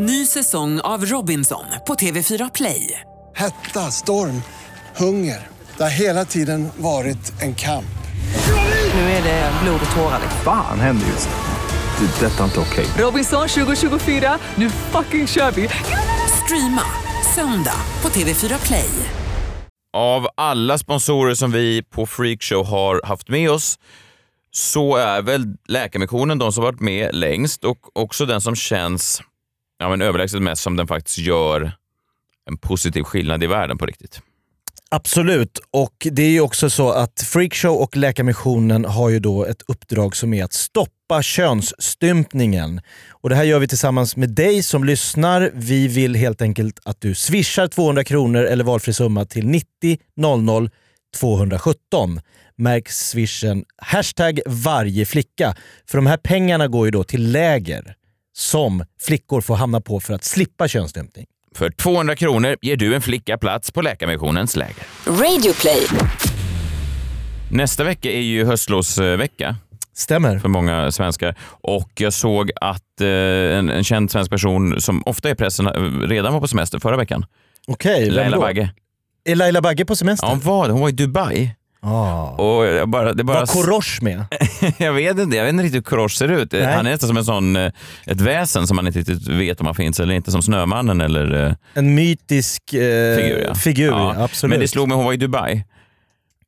Ny säsong av Robinson på TV4 Play. Hetta, storm, hunger. Det har hela tiden varit en kamp. Nu är det blod och tårar. Fan händer just nu. Det. är Detta är inte okej. Robinson 2024, nu fucking kör vi! Streama söndag på TV4 Play. Av alla sponsorer som vi på Freakshow har haft med oss så är väl Läkarmissionen de som varit med längst och också den som känns ja, men överlägset mest som den faktiskt gör en positiv skillnad i världen på riktigt. Absolut, och det är ju också så att Freakshow och Läkarmissionen har ju då ett uppdrag som är att stoppa könsstympningen. Och det här gör vi tillsammans med dig som lyssnar. Vi vill helt enkelt att du swishar 200 kronor eller valfri summa till 90 00 217. Märk swishen hashtag varje flicka. För de här pengarna går ju då till läger som flickor får hamna på för att slippa könsstympning. För 200 kronor ger du en flicka plats på Läkarmissionens läger. Radioplay. Nästa vecka är ju höstlovsvecka Stämmer. för många svenskar och jag såg att eh, en, en känd svensk person som ofta är i pressen eh, redan var på semester förra veckan. Okej, vem Laila? Bagge. Är Laila Bagge på semester? Ja, hon var Hon var i Dubai. Ah. Och jag bara, det bara Var Korosh med? jag vet inte, jag vet inte riktigt hur Korosh ser ut. Nej. Han är nästan som en sån, eh, ett väsen som man inte riktigt vet om han finns eller inte. Som Snömannen eller eh, En mytisk eh, figur. Ja. figur Ja. absolut. Men det slog mig, hon var i Dubai.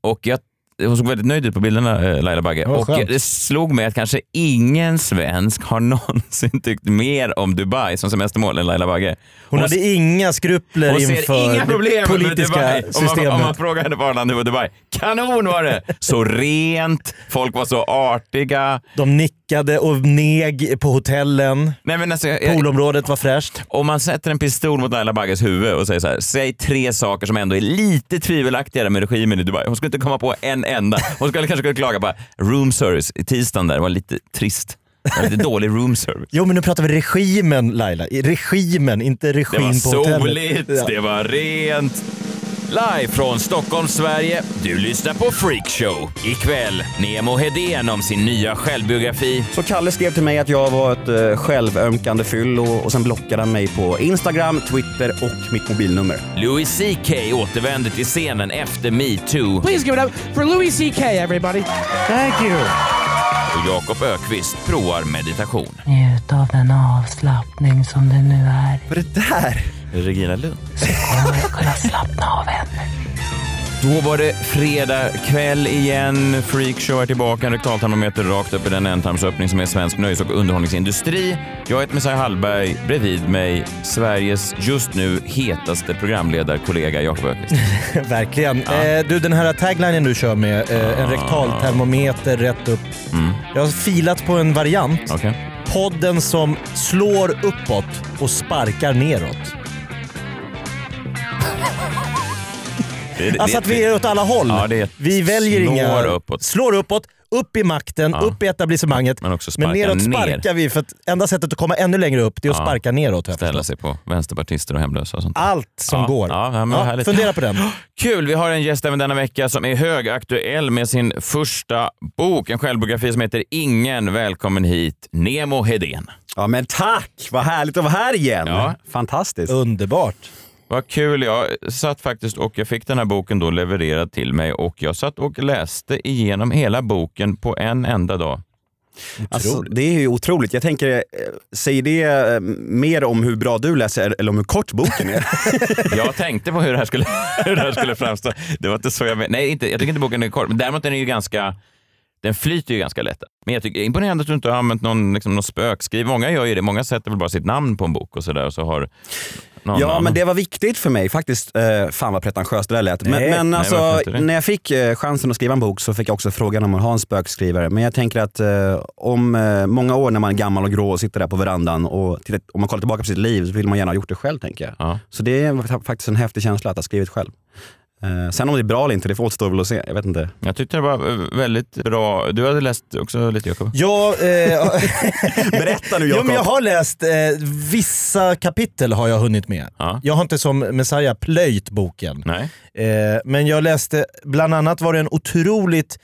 Och jag, hon såg väldigt nöjd ut på bilderna, eh, Laila Bagge. Och skönt. det slog mig att kanske ingen svensk har någonsin tyckt mer om Dubai som semestermål än Laila Bagge. Hon hade inga skrupler hon inför inga problem det politiska Dubai. Om man, systemet. om man frågar henne var han var Dubai. Kanon var det! Så rent, folk var så artiga. De nickade och neg på hotellen. Nej, men alltså, jag, jag, Poolområdet var fräscht. om man sätter en pistol mot Laila Bagges huvud och säger så här, säg tre saker som ändå är lite tvivelaktigare med regimen i Dubai. Hon skulle inte komma på en enda. Hon skulle kanske kunna klaga på room service i tisdagen där, det var lite trist. Det var lite dålig room service. Jo men nu pratar vi regimen Laila. Regimen, inte Det regim var på hotellet. soligt, Ja. det var rent. Live från Stockholm, Sverige. Du lyssnar på Freakshow. Ikväll, Nemo Hedén om sin nya självbiografi. Så Kalle skrev till mig att jag var ett uh, självömkande fyllo och sen blockade han mig på Instagram, Twitter och mitt mobilnummer. Louis CK återvänder till scenen efter metoo. Please give it up for Louis C.K. everybody. Thank you. Och Jakob Ökvist provar meditation. Njut av den avslappning som det nu är. Vad är det där? Regina Lund. Kommer att kunna slappna av ännu. Då var det fredag kväll igen. Freakshow är tillbaka. En rektaltermometer rakt upp i den ändtarmsöppning som är svensk nöjes och underhållningsindustri. Jag heter Messiah Hallberg. Bredvid mig Sveriges just nu hetaste programledarkollega Jakob Öqvist. Verkligen. Eh, du den här taglinen du kör med, eh, en rektaltermometer rätt upp. Mm. Jag har filat på en variant. Okej? Podden som slår uppåt och sparkar neråt. Det- det- Alltså att vi är åt alla håll. Ja, det vi väljer slår inga... uppåt. Slår uppåt, upp i makten, Ja. upp i etablissemanget. Men också Men neråt ner. sparkar vi för att enda sättet att komma ännu längre upp det är att Ja. sparka neråt. Ställa sig på vänsterpartister och hemlösa och sånt. Allt som Ja, går. ja, fundera på den. Kul! Vi har en gäst även denna vecka som är högaktuell med sin första bok. En självbiografi som heter Ingen. Välkommen hit, Nemo Hedén. Ja men tack! Vad härligt att vara här igen. Ja. Fantastiskt. Underbart. Vad kul. Jag satt faktiskt och jag fick den här boken då levererad till mig och jag satt och läste igenom hela boken på en enda dag. Alltså, det är ju otroligt. Jag tänker, eh, säger det eh, mer om hur bra du läser eller om hur kort boken är? Jag tänkte på hur det här skulle, hur det här skulle framstå. Det var inte så jag men- Nej, inte, jag tycker inte boken är kort, men däremot är den ju ganska den flyter ju ganska lätt. Men jag tycker imponerande att du inte har använt någon, liksom, någon spökskriv. Många gör ju det. Många sätter väl bara sitt namn på en bok och sådär. Och så har någon Ja, annan. men det var viktigt för mig faktiskt. Eh, fan vad pretentiöst det där lät. Men, Nej, men nej, alltså, när jag fick eh, chansen att skriva en bok så fick jag också frågan om att ha en spökskrivare. Men jag tänker att eh, om eh, många år när man är gammal och grå och sitter där på verandan och tittar, om man kollar tillbaka på sitt liv så vill man gärna ha gjort det själv tänker jag. Ja. Så det är faktiskt en häftig känsla att ha skrivit själv. Eh, sen om det är bra eller inte, det får återstå väl att se. Jag vet inte. Jag tyckte det var eh, väldigt bra. Du hade läst också lite Jakob? Ja, eh, Berätta nu jo, Jakob. men jag har läst, eh, vissa kapitel har jag hunnit med. Ja. Jag har inte som Messiah plöjt boken. Nej? Eh, men jag läste, bland annat var det en otroligt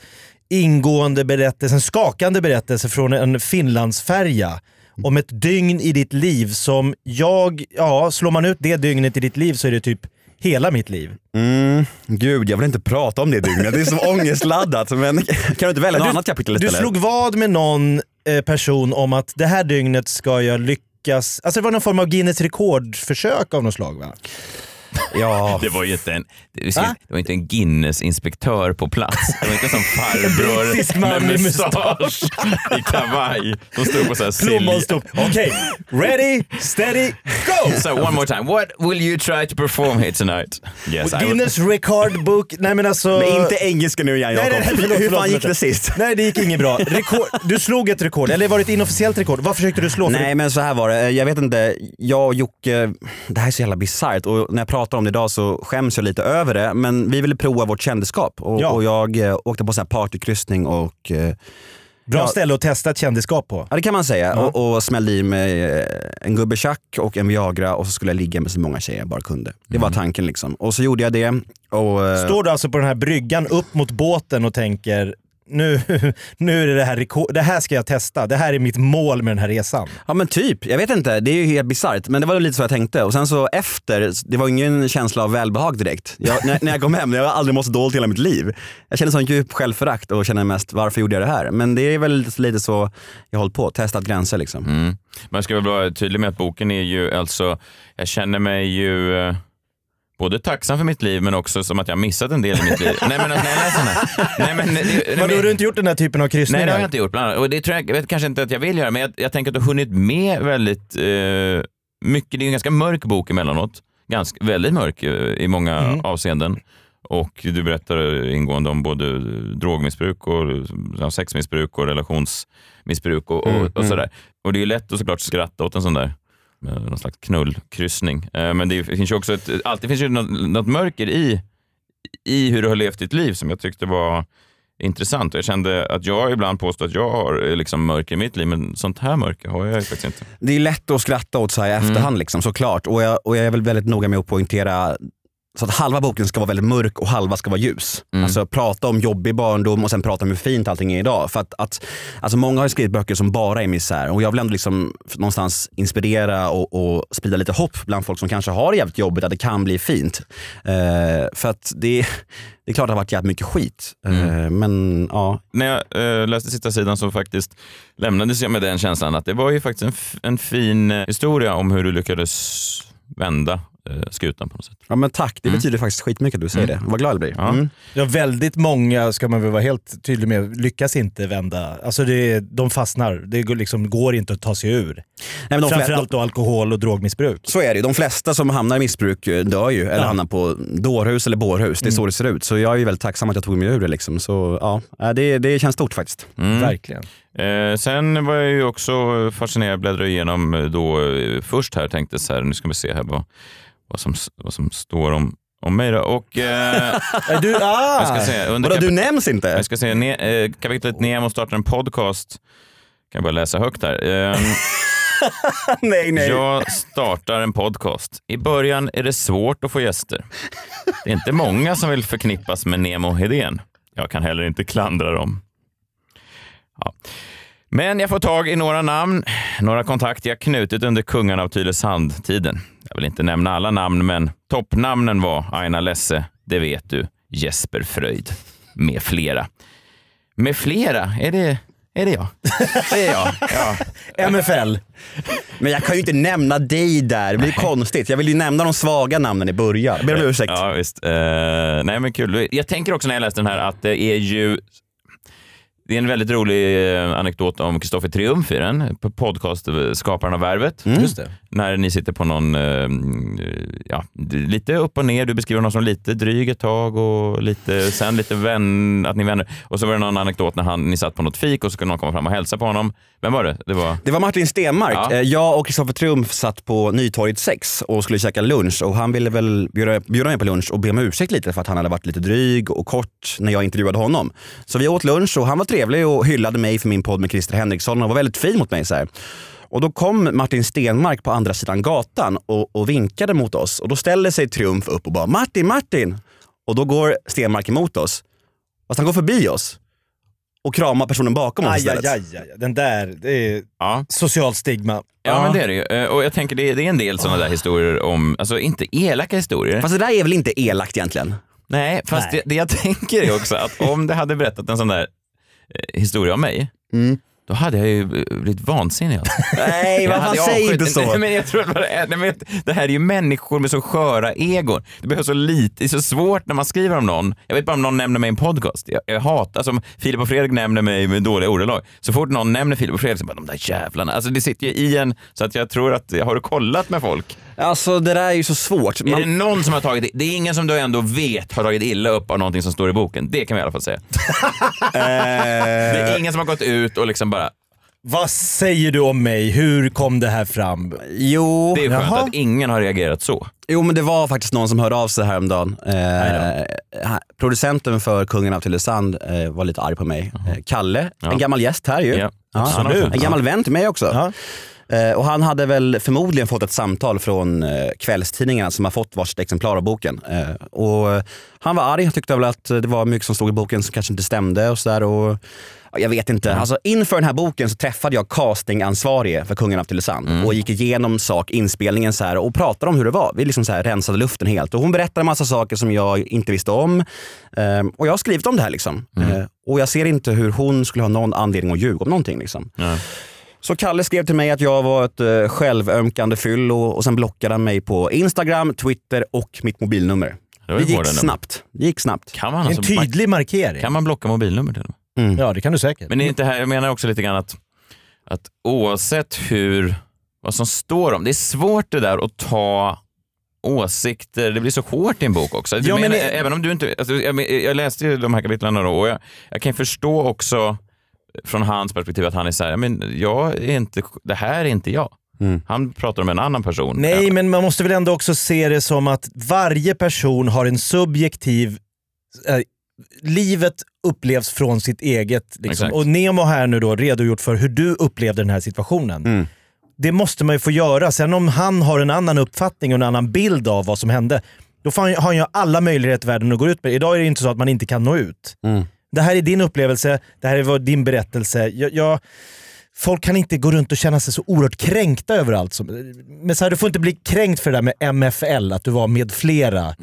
ingående berättelse, en skakande berättelse från en Finlandsfärja om ett dygn i ditt liv som jag, ja slår man ut det dygnet i ditt liv så är det typ hela mitt liv. Mm, gud, jag vill inte prata om det dygnet. Det är så ångestladdat. Men kan du inte välja något Du- annat kapitel Du istället? slog vad med någon eh, person om att det här dygnet ska jag lyckas, alltså det var någon form av Guinness rekordförsök av något slag va? Ja, Det var ju inte en, det var, inte en Guinness-inspektör på plats. Det var inte som farbror brittisk man med med mustasch i kavaj. De stod på så här Plommon silja. stod, okej, ready, steady, go! So one more time, what will you try to perform here tonight? Yes, I will. Guinness record book, nej men alltså... men inte engelska nu igen Nej, Jakob. nej, nej, förlåt, Hur förlåt, fan gick förlåt. det sist? Nej det gick inget bra. Rekord, du slog ett rekord, eller var det ett inofficiellt rekord? Vad försökte du slå? För Nej men så här var det, jag vet inte, jag och Jocke, det här är så jävla bisarrt och när jag pratar om det idag så skäms jag lite över det men vi ville prova vårt kändisskap och, Ja. och jag eh, åkte på en partykryssning och eh, Bra Ja. ställe att testa ett kändisskap på. Ja det kan man säga. Och, och smällde i mig eh, en gubbe tjack och en Viagra och så skulle jag ligga med så många tjejer jag bara kunde. Det var tanken liksom. Och så gjorde jag det. Och, eh, Står du alltså på den här bryggan upp mot båten och tänker nu, nu är det det här rekord, det här ska jag testa, det här är mitt mål med den här resan. Ja men typ, jag vet inte. Det är ju helt bisarrt. Men det var lite så jag tänkte. Och sen så efter, det var ingen känsla av välbehag direkt. Jag, när, när jag kom hem, jag har aldrig mått så dåligt i hela mitt liv. Jag kände sån djup självförakt och kände mest varför gjorde jag det här? Men det är väl lite, lite så jag har hållit på, testat gränser liksom. Mm. Man ska väl vara tydlig med att boken är ju alltså, jag känner mig ju eh, både tacksam för mitt liv men också som att jag missat en del i mitt liv. Nej men alltså, den här. Nej, men, det- det- Vadå, har du inte gjort den här typen av kryssningar? Nej det har jag inte gjort. Bland annat. Och det tror jag, jag vet kanske inte att jag vill göra, men jag, jag tänker att du har hunnit med väldigt eh, mycket. Det är en ganska mörk bok emellanåt. Ganska, väldigt mörk eh, i många Mm. avseenden. Och du berättar ingående om både drogmissbruk och sexmissbruk och relationsmissbruk och, och, Mm, och sådär. Och det är ju lätt att såklart skratta åt en sån där eh, någon slags knullkryssning. Eh, Men det finns ju också ett, alltid finns ju något, något mörker i, i hur du har levt ditt liv som jag tyckte var intressant. Jag kände att jag ibland påstår att jag har eh, liksom mörker i mitt liv, men sånt här mörker har jag faktiskt inte. Det är lätt att skratta åt så här i efterhand liksom, såklart. Och jag, och jag är väl väldigt noga med att poängtera så att halva boken ska vara väldigt mörk och halva ska vara ljus. Mm. Alltså prata om jobbig barndom och sen prata om hur fint allting är idag. För att, att, alltså många har skrivit böcker som bara är misär och jag vill ändå liksom någonstans inspirera och, och sprida lite hopp bland folk som kanske har det jävligt jobbigt att det kan bli fint. Eh, för att det, det är klart att det har varit jävligt mycket skit. Eh, men ja, När jag eh, läste sista sidan så faktiskt lämnades jag med den känslan att det var ju faktiskt en, en fin historia om hur du lyckades vända skutan på något sätt. ja men tack, det betyder faktiskt skitmycket att du säger det. Vad glad jag blir. Ja. Mm. Ja, väldigt många, ska man väl vara helt tydlig med, lyckas inte vända. Alltså det, de fastnar. Det går, liksom, går inte att ta sig ur. Nej, men Framförallt då alkohol och drogmissbruk. Så är det ju. De flesta som hamnar i missbruk eh, dör ju eller Ja. hamnar på dårhus eller bårhus. Det är så det ser ut. Så jag är ju väldigt tacksam att jag tog mig ur det. Liksom. Så ja, äh, det, det känns stort faktiskt. Mm. Verkligen. Eh, sen var jag ju också fascinerad, bläddrade igenom eh, då eh, först här tänkte så här, nu ska vi se här vad, vad, som, vad som står om, om mig då. Och eh, du, ah! jag ska säga, under Vadå, du nämns inte? jag ska säga ne, eh, kapitlet Nemo startar en podcast. Kan jag bara läsa högt här. Eh, nej, nej. Jag startar en podcast. I början är det svårt att få gäster. Det är inte många som vill förknippas med Nemo Hedén. Jag kan heller inte klandra dem. Ja. Men jag får tag i några namn, några kontakter jag knutit under kungarna av Tylösand-tiden. Jag vill inte nämna alla namn, men toppnamnen var Aina Lesse, det vet du, Jesper Fröjd, med flera. Med flera? Är det, är det jag? Det är jag. Ja. MFL. Men jag kan ju inte nämna dig där. Det blir konstigt. Jag vill ju nämna de svaga namnen i början. Jag ber om ursäkt. Ja, visst. Eh, nej, men kul. Jag tänker också när jag läste den här att det är ju det är en väldigt rolig eh, anekdot om Kristoffer Triumf i den, på podcast eh, Skaparen av Värvet. Mm. Just det. När ni sitter på någon, eh, ja, lite upp och ner. Du beskriver honom som lite dryg ett tag och lite, sen lite vän, att ni vänner. Och så var det någon anekdot när han, ni satt på något fik och så skulle någon komma fram och hälsa på honom. Vem var det? Det var... Det var Martin Stenmark. Ja. Eh, Jag och Kristoffer Triumf satt på Nytorget 6 och skulle käka lunch och han ville väl bjuda, bjuda mig på lunch och be om ursäkt lite för att han hade varit lite dryg och kort när jag intervjuade honom. Så vi åt lunch och han var trevlig och hyllade mig för min podd med Christer Henriksson och var väldigt fin mot mig. Så här. Och då kom Martin Stenmark på andra sidan gatan och, och vinkade mot oss och då ställer sig Triumf upp och bara Martin, Martin! Och då går Stenmark emot oss. Fast han går förbi oss. och krama personen bakom oss Aj, istället. aj, aj, aj. Den där, det är Ja. socialt stigma. Ja, men det är det ju. Eh, Och jag tänker det är, det är en del sådana där historier om, alltså inte elaka historier. Fast det där är väl inte elakt egentligen? Nej, fast Nej. Det, det jag tänker är också att om det hade berättat en sån där historia om mig, Mm. då hade jag ju eh, blivit vansinnig. alltså. Nej, vad fan säg inte så. Nej, men jag tror att det, är, nej, men det här är ju människor med så sköra egon. Det behövs så lite, det är så svårt när man skriver om någon. Jag vet bara om någon nämner mig i en podcast. Jag, jag hatar, alltså om Filip och Fredrik nämner mig med dåliga ordalag. Så fort någon nämner Filip och Fredrik så bara de där jävlarna. Alltså det sitter ju i en, så att jag tror att, har du kollat med folk? Alltså det där är ju så svårt. Är det Man, någon som har tagit, det är ingen som du ändå vet har tagit illa upp av någonting som står i boken. Det kan vi i alla fall säga. Det är ingen som har gått ut och liksom bara, Vad säger du om mig? Hur kom det här fram? jo, det är skönt Jaha. att ingen har reagerat så. jo, men det var faktiskt någon som hörde av sig häromdagen. Eh, ha- producenten för Kungen av Tylösand eh, var lite arg på mig. Eh, Kalle, Ja. en gammal gäst här ju. Ja, Ja, absolut. En gammal vän till mig också. Ja. Eh, och han hade väl förmodligen fått ett samtal från eh, kvällstidningarna som har fått varsitt exemplar av boken. Eh, och han var arg, han tyckte väl att det var mycket som stod i boken som kanske inte stämde och sådär. Jag vet inte. Alltså, inför den här boken så träffade jag castingansvarige för Kungen av Tylösand och gick igenom sak, inspelningen så här, och pratade om hur det var. Vi liksom så här, rensade luften helt. Och hon berättade en massa saker som jag inte visste om. Eh, och jag har skrivit om det här. Liksom. Eh, och jag ser inte hur hon skulle ha någon anledning att ljuga om någonting. Liksom. Ja. Så Kalle skrev till mig att jag var ett uh, självömkande fyll och, och sen blockade han mig på Instagram, Twitter och mitt mobilnummer. Det var Det ju gick snabbt. Det gick snabbt. Kan man, En alltså, man, tydlig markering. kan man blocka mobilnummer till och med? Ja, det kan du säkert. Men det är inte här, jag menar också lite grann att, att oavsett hur, vad som står om, det är svårt det där att ta åsikter, det blir så hårt i en bok också. Du Ja, men menar, det- även om du inte, alltså, jag, jag läste ju de här kapitlen då och jag, jag kan förstå också från hans perspektiv att han är så här, men jag är inte, det här är inte jag. Mm. Han pratar om en annan person. Nej, men man måste väl ändå också se det som att varje person har en subjektiv... Eh, livet upplevs från sitt eget. Liksom. Och Nemo här nu då redogjort för hur du upplevde den här situationen. Mm. Det måste man ju få göra. Sen om han har en annan uppfattning och en annan bild av vad som hände, då har han ju alla möjligheter i världen att gå ut med. Idag är det inte så att man inte kan nå ut. Mm. Det här är din upplevelse, det här är din berättelse. Jag, jag, folk kan inte gå runt och känna sig så oerhört kränkta över allt. Som, men så här, du får inte bli kränkt för det där med MFL, att du var med flera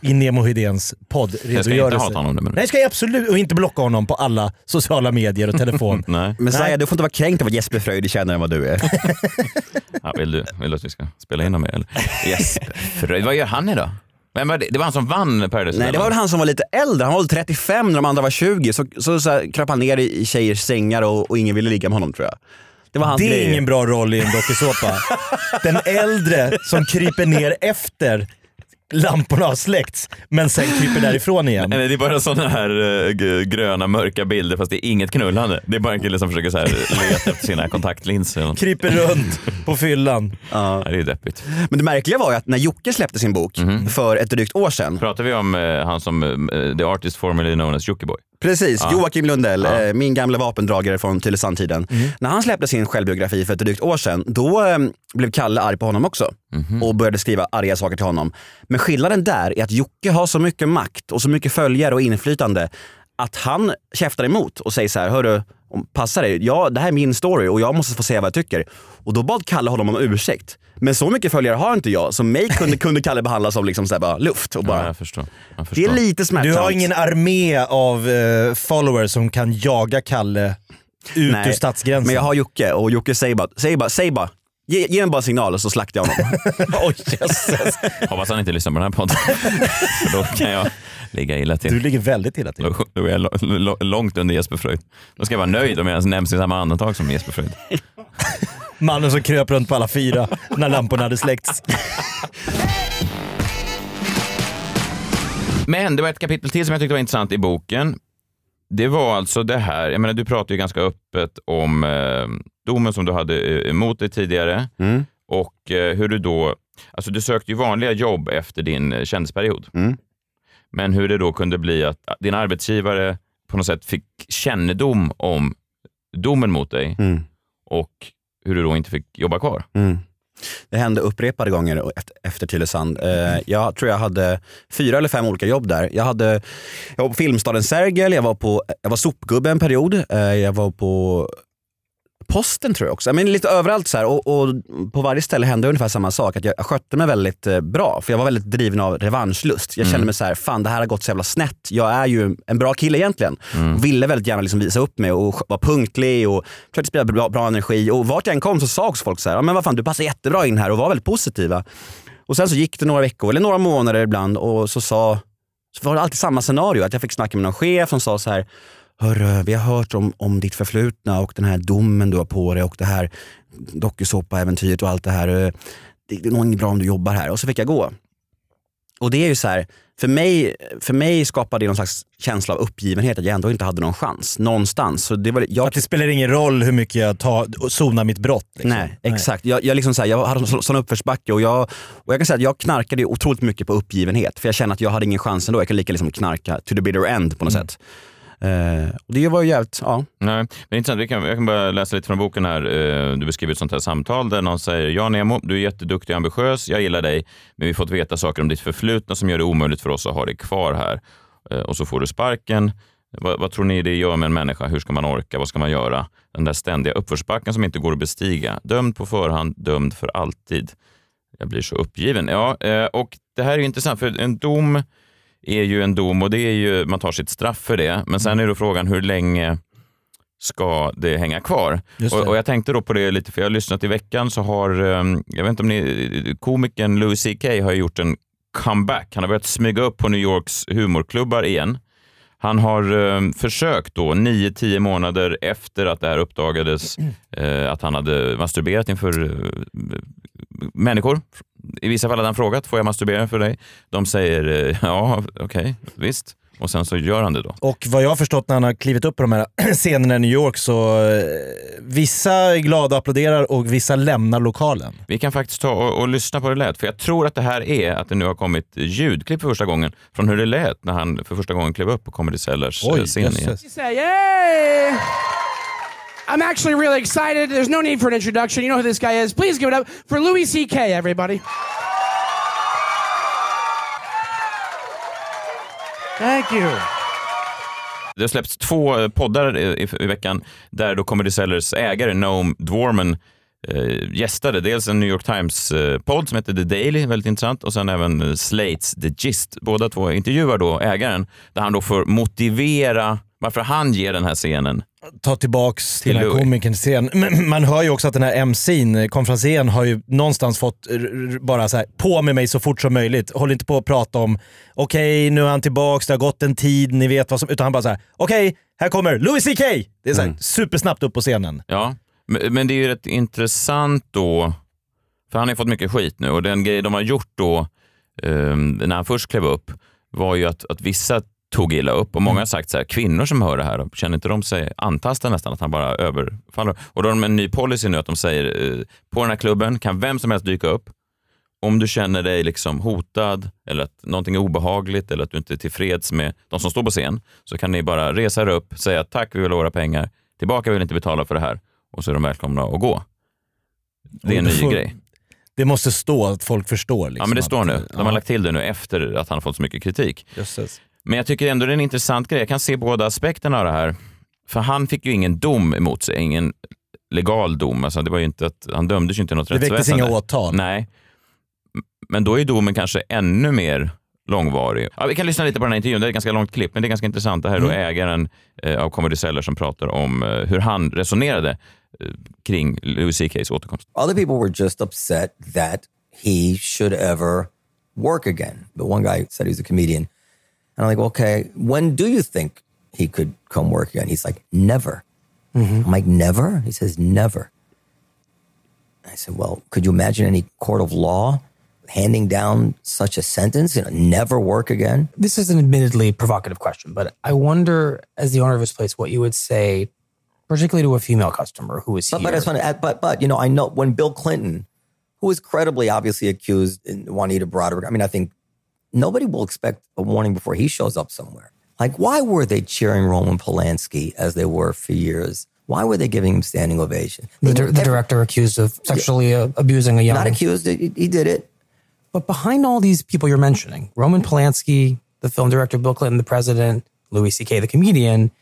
i Nemo Hedéns jag ska inte poddredogörelse. hata honom nu. Men... Nej, ska jag absolut och inte blocka honom på alla sociala medier och telefon. Nej. Men Saja, du får inte vara kränkt av att Jesper Fröjd är kändare än vad du är. Ja, vill, du, vill du att vi ska spela in? Eller? Yes. Fröjd, vad gör han idag? Var det? det var han som vann Paradise Nej, det var väl han som var lite äldre. Han var väl 35 när de andra var 20. Så, så, så här, kröp han ner i, i tjejers sängar och, och ingen ville ligga med honom tror jag. Det var hans Det är grej. ingen bra roll i en dokusåpa. Den äldre som kryper ner efter lamporna har släckts, men sen kryper därifrån igen. Nej, det är bara sådana här eh, gröna mörka bilder fast det är inget knullande. Det är bara en kille som försöker så här leta efter sina kontaktlinser. Kryper runt på fyllan. Ja. Ja, det är deppigt. Men det märkliga var ju att när Jocke släppte sin bok Mhm. för ett drygt år sedan. Pratar vi om eh, han som, eh, the artist formerly known as Jockiboi? Precis, Ja. Joakim Lundell, Ja. eh, min gamla vapendragare från Tylösandtiden. När han släppte sin självbiografi för ett drygt år sedan, då eh, blev Kalle arg på honom också Mhm. och började skriva arga saker till honom. Men skillnaden där är att Jocke har så mycket makt och så mycket följare och inflytande att han käftar emot och säger så här, hörru, passa dig, ja, det här är min story och jag måste få säga vad jag tycker. Och då bad Kalle honom om ursäkt. Men så mycket följare har inte jag, så mig kunde, kunde Kalle behandla som liksom så här bara luft. Och Ja, bara, jag förstår. Jag det förstår. är lite Du smärtsamt. har ingen armé av eh, followers som kan jaga Kalle ut Nej, ur stadsgränsen. Men jag har Jocke och Jocke säger bara, säger bara, säger bara ge, ge mig bara en signal så slaktar jag honom. Oj, jösses. Hoppas han inte lyssnar på den här podden. För då kan jag ligga illa till. Du ligger väldigt illa till. Då, då är jag lo- lo- långt under Jesper Fröjd. Då ska jag vara nöjd om jag ens nämns i samma andetag som Jesper Fröjd. Mannen som kröp runt på alla fyra när lamporna hade släckts. Men det var ett kapitel till som jag tyckte var intressant i boken. Det var alltså det här, jag menar du pratade ju ganska öppet om eh, domen som du hade eh, emot dig tidigare Mm. och eh, hur du då, alltså du sökte ju vanliga jobb efter din eh, kändisperiod. Mm. Men hur det då kunde bli att din arbetsgivare på något sätt fick kännedom om domen mot dig Mm. och hur du då inte fick jobba kvar. Mm. Det hände upprepade gånger efter, Tylösand. Eh, jag tror jag hade fyra eller fem olika jobb där. Jag, hade, jag var på Filmstaden Sergel, jag var, på, jag var sopgubbe en period, eh, jag var på posten tror jag också. Men lite överallt så här, och, och, på varje ställe hände ungefär samma sak. Att jag, skötte mig väldigt eh, bra för jag var väldigt driven av revanschlust. Jag kände mig så här, fan det här har gått så jävla snett. Jag är ju en bra kille egentligen. Och ville väldigt gärna liksom visa upp mig och vara punktlig och försökte sprida bra, bra energi. Och vart jag än kom så sa också folk så här, men vad fan du passar jättebra in här och var väldigt positiva. Och sen så gick det några veckor eller några månader ibland och så sa så var det alltid samma scenario. Att jag fick snacka med någon chef som sa så här Hörru, vi har hört om, om ditt förflutna och den här domen du har på dig och det här dokusåpa-äventyret och allt det här. Eh, Det, det är nog inget bra om du jobbar här. Och så fick jag gå. Och det är ju så här, för mig, för mig skapade det någon slags känsla av uppgivenhet att jag ändå inte hade någon chans någonstans. Så det var, jag, Att det spelar ingen roll hur mycket jag tar och zonar mitt brott. Liksom. Nej, exakt. Jag, jag, liksom så här, jag hade en så- sån uppförsbacke och jag, och jag kan säga att jag knarkade otroligt mycket på uppgivenhet. För jag kände att jag hade ingen chans ändå. Jag kan lika liksom knarka to the bitter end på något sätt. Eh, och det var ju jävligt, ja. Nej, men intressant. Vi kan, jag kan bara läsa lite från boken här. Eh, du beskriver ett sånt här samtal där någon säger Ja Nemo, du är jätteduktig och ambitiös, jag gillar dig, men vi har fått veta saker om ditt förflutna som gör det omöjligt för oss att ha dig kvar här. Eh, och så får du sparken. Vad, vad tror ni det gör med en människa? Hur ska man orka? Vad ska man göra? Den där ständiga uppförsbacken som inte går att bestiga. Dömd på förhand, dömd för alltid. Jag blir så uppgiven. Ja, eh, och det här är intressant, för en dom är ju en dom och det är ju, man tar sitt straff för det. Men sen är då frågan hur länge ska det hänga kvar? Det. Och, och jag tänkte då på det lite, för jag har lyssnat i veckan så har, um, jag vet inte om ni, komikern Louis CK har gjort en comeback. Han har börjat smyga upp på New Yorks humorklubbar igen. Han har eh, försökt då, 9-10 månader efter att det här uppdagades, eh, att han hade masturberat inför eh, människor. I vissa fall hade han frågat, får jag masturbera för dig? De säger, eh, ja okej, visst. Och sen så gör han det då. Och vad jag har förstått när han har klivit upp på de här scenerna i New York så eh, vissa är glada och applåderar och vissa lämnar lokalen. Vi kan faktiskt ta och, och lyssna på hur det lät, för jag tror att det här är att det nu har kommit ljudklipp för första gången från hur det lät när han för första gången klev upp på Comedy Cellars eh, scen igen. jösses. You say, yay! I'm actually really excited. There's no need for an introduction. You know who this guy is. Please give it up for Louis C.K., everybody. Thank you. Det har släppts två eh, poddar i, i, i veckan där då Comedy Cellars ägare Noam Dwarman eh, gästade. Dels en New York Times-podd som heter The Daily, väldigt intressant, och sen även eh, Slates The Gist. Båda två intervjuar då ägaren där han då får motivera varför han ger den här scenen. Ta tillbaks till den här Louis. komikern scen. Men Man hör ju också att den här MC'n, konferencieren, har ju någonstans fått bara så här, på med mig så fort som möjligt. Håll inte på att prata om, okej nu är han tillbaks, det har gått en tid, ni vet vad som... Utan han bara så här, okej, här kommer Louis CK! Det är så här, supersnabbt upp på scenen. Ja, men, men det är ju rätt intressant då, för han har ju fått mycket skit nu och den grej de har gjort då eh, när han först klev upp var ju att, att vissa tog illa upp och många har sagt så här, kvinnor som hör det här, känner inte de sig antastade nästan att han bara överfaller? Och då har de en ny policy nu att de säger eh, på den här klubben kan vem som helst dyka upp. Om du känner dig liksom hotad eller att någonting är obehagligt eller att du inte är tillfreds med de som står på scen så kan ni bara resa er upp, säga tack, vi vill ha våra pengar, tillbaka, vi vill inte betala för det här och så är de välkomna att gå. Det är en ny grej. Det måste stå att folk förstår. Liksom, Ja, men det står nu. De har lagt till det nu efter att han har fått så mycket kritik. Jösses. Men jag tycker ändå det är en intressant grej. Jag kan se båda aspekterna av det här. För han fick ju ingen dom emot sig, ingen legal dom. Alltså det var ju inte att, han dömdes ju inte i något Det väcktes rättsväsende. inga åtal. Nej. Men då är domen kanske ännu mer långvarig. Ja, vi kan lyssna lite på den här intervjun. Det är ett ganska långt klipp, men det är ganska intressant. Det här är då ägaren eh, av Comedy Cellar som pratar om eh, hur han resonerade eh, kring Louis CKs återkomst. Other people were just upset that he should ever work again. But one guy said he was a comedian. And I'm like, okay, when do you think he could come work again? He's like, never. I'm like, never? He says, never. I said, well, could you imagine any court of law handing down such a sentence? You know, never work again? This is an admittedly provocative question, but I wonder, as the owner of his place, what you would say, particularly to a female customer who is But, here. but, funny. Uh, but, but, you know, I know when Bill Clinton, who was credibly obviously accused in Juanita Broderick, I mean, I think nobody will expect a warning before he shows up somewhere. Like, why were they cheering Roman Polanski as they were for years Why were they giving him standing ovation? The, knew the director accused of sexually uh, abusing a young. Not accused. He, he did it. But behind all these people you're mentioning, Roman Polanski, the film director, Bill Clinton, the president, Louis C.K., the comedian,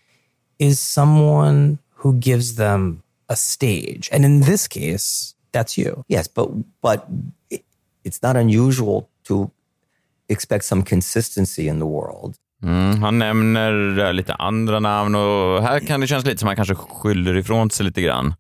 is someone who gives them a stage. And in this case, that's you. Yes, but but it, it's not unusual to expect some consistency in the world. Mm, han nämner lite andra namn och här kan det kännas lite som att han kanske skyller ifrån sig lite grann.